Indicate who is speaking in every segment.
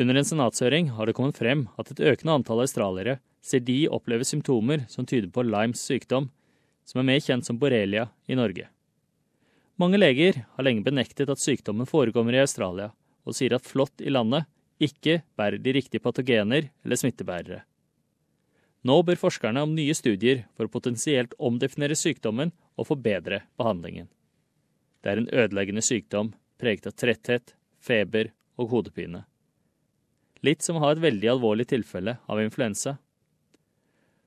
Speaker 1: Under en senatshøring har det kommet frem at et økende antall australiere ser de opplever symptomer som tyder på Limes sykdom, som er mer kjent som borrelia i Norge. Mange leger har lenge benektet at sykdommen forekommer i Australia, og sier at flått i landet ikke bærer de riktige patogener eller smittebærere. Nå ber forskerne om nye studier for å potensielt omdefinere sykdommen og forbedre behandlingen. Det er en ødeleggende sykdom preget av tretthet, feber og hodepine. Litt som å ha et veldig alvorlig tilfelle av influensa.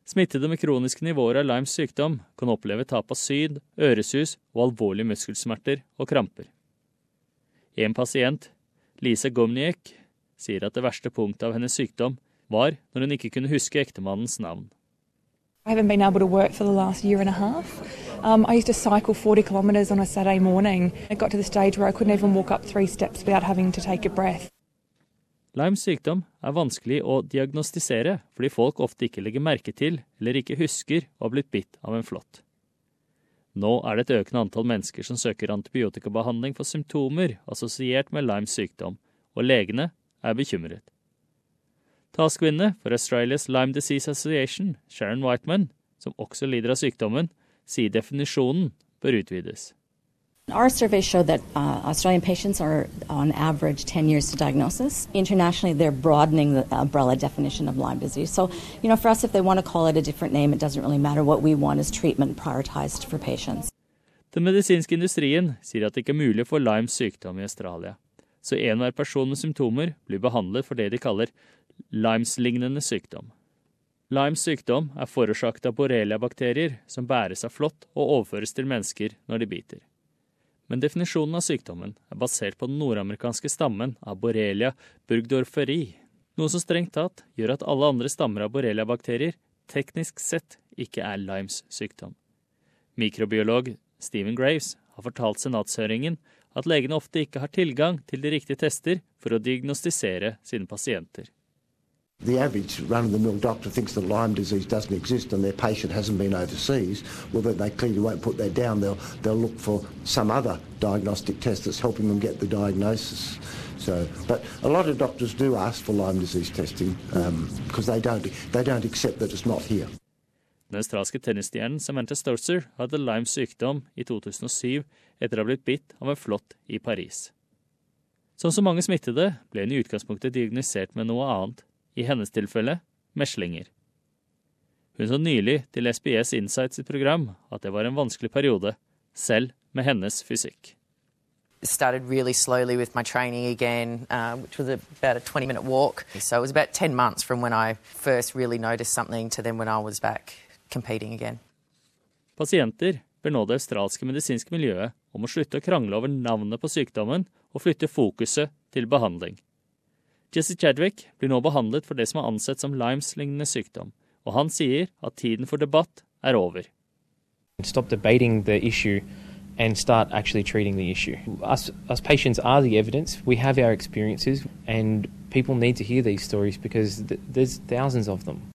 Speaker 1: Smittede med kroniske nivåer av Limes sykdom kan oppleve tap av syd, øresus og alvorlige muskelsmerter og kramper. En pasient, Lisa Gomniek, sier at det verste punktet av hennes sykdom var når hun ikke kunne huske ektemannens navn.
Speaker 2: I haven't been able to for the last year and a half. Um, I used to cycle 40 kilometres on a Saturday morning. It got to the stage where I couldn't even walk up three steps without having to take a breath.
Speaker 1: Limes sykdom er vanskelig å diagnostisere fordi folk ofte ikke legger merke til eller ikke husker å ha blitt bitt av en flått. Nå er det et økende antall mennesker som søker antibiotikabehandling for symptomer assosiert med Limes sykdom, og legene er bekymret. Talskvinne for Australias Lyme Disease Association, Sharon Whiteman, som også lider av sykdommen, sier definisjonen bør utvides.
Speaker 3: Our survey showed that uh, Australian patients are on average 10 years to diagnosis. Internationally, they're broadening the umbrella definition of Lyme disease. So, you know, for us, if they want to call it a different name, it doesn't really matter. What we want is treatment prioritized for patients.
Speaker 1: Den medisinske industrien sier at det ikke er mulig for Lymes sykdom i Australia. Så enhver person med symptomer blir behandlet for det de kaller Limes-lignende sykdom. Limes sykdom er forårsaket av borrelia-bakterier som bæres av flått og overføres til mennesker når de biter men definisjonen av sykdommen er basert på den nordamerikanske stammen av borrelia burgdorferi, noe som strengt tatt gjør at alle andre stammer av borrelia-bakterier teknisk sett ikke er Limes sykdom. Mikrobiolog Stephen Graves har fortalt senatshøringen at legene ofte ikke har tilgang til de riktige tester for å diagnostisere sine pasienter.
Speaker 4: The average run-of-the-mill doctor thinks that Lyme disease doesn't exist and their patient hasn't been overseas. Well, then they clearly won't put that down. They'll, they'll look for some other diagnostic test that's helping them get the diagnosis. So, but a lot of doctors do ask for Lyme disease testing because um, they, don't, they don't accept that it's not here.
Speaker 1: Den australske tennisstjernen Samantha Stolzer hadde Limes sykdom i 2007 etter å ha blitt bitt av en flått i Paris. Som så mange smittede ble hun i utgangspunktet diagnosert med noe annet, i hennes tilfelle meslinger. Hun sa nylig til SBS Insights program at det var en vanskelig periode, selv med hennes fysikk.
Speaker 5: started really slowly with my training again, uh, which was about a 20 minute walk. So it was about 10 months from when I first really noticed something to then when I was back competing again.
Speaker 1: Pasienter ber nå det australske medisinske miljøet om å slutte å krangle over navnet på sykdommen og flytte fokuset til behandling. Jesse Chadwick blir nå behandlet for det som er ansett som Limes-lignende sykdom, og han sier at tiden for debatt er over.
Speaker 6: Stop debating the issue and start actually treating the issue. Us, us patients are the evidence. We have our experiences, and people need to hear these stories because th- there's thousands of them.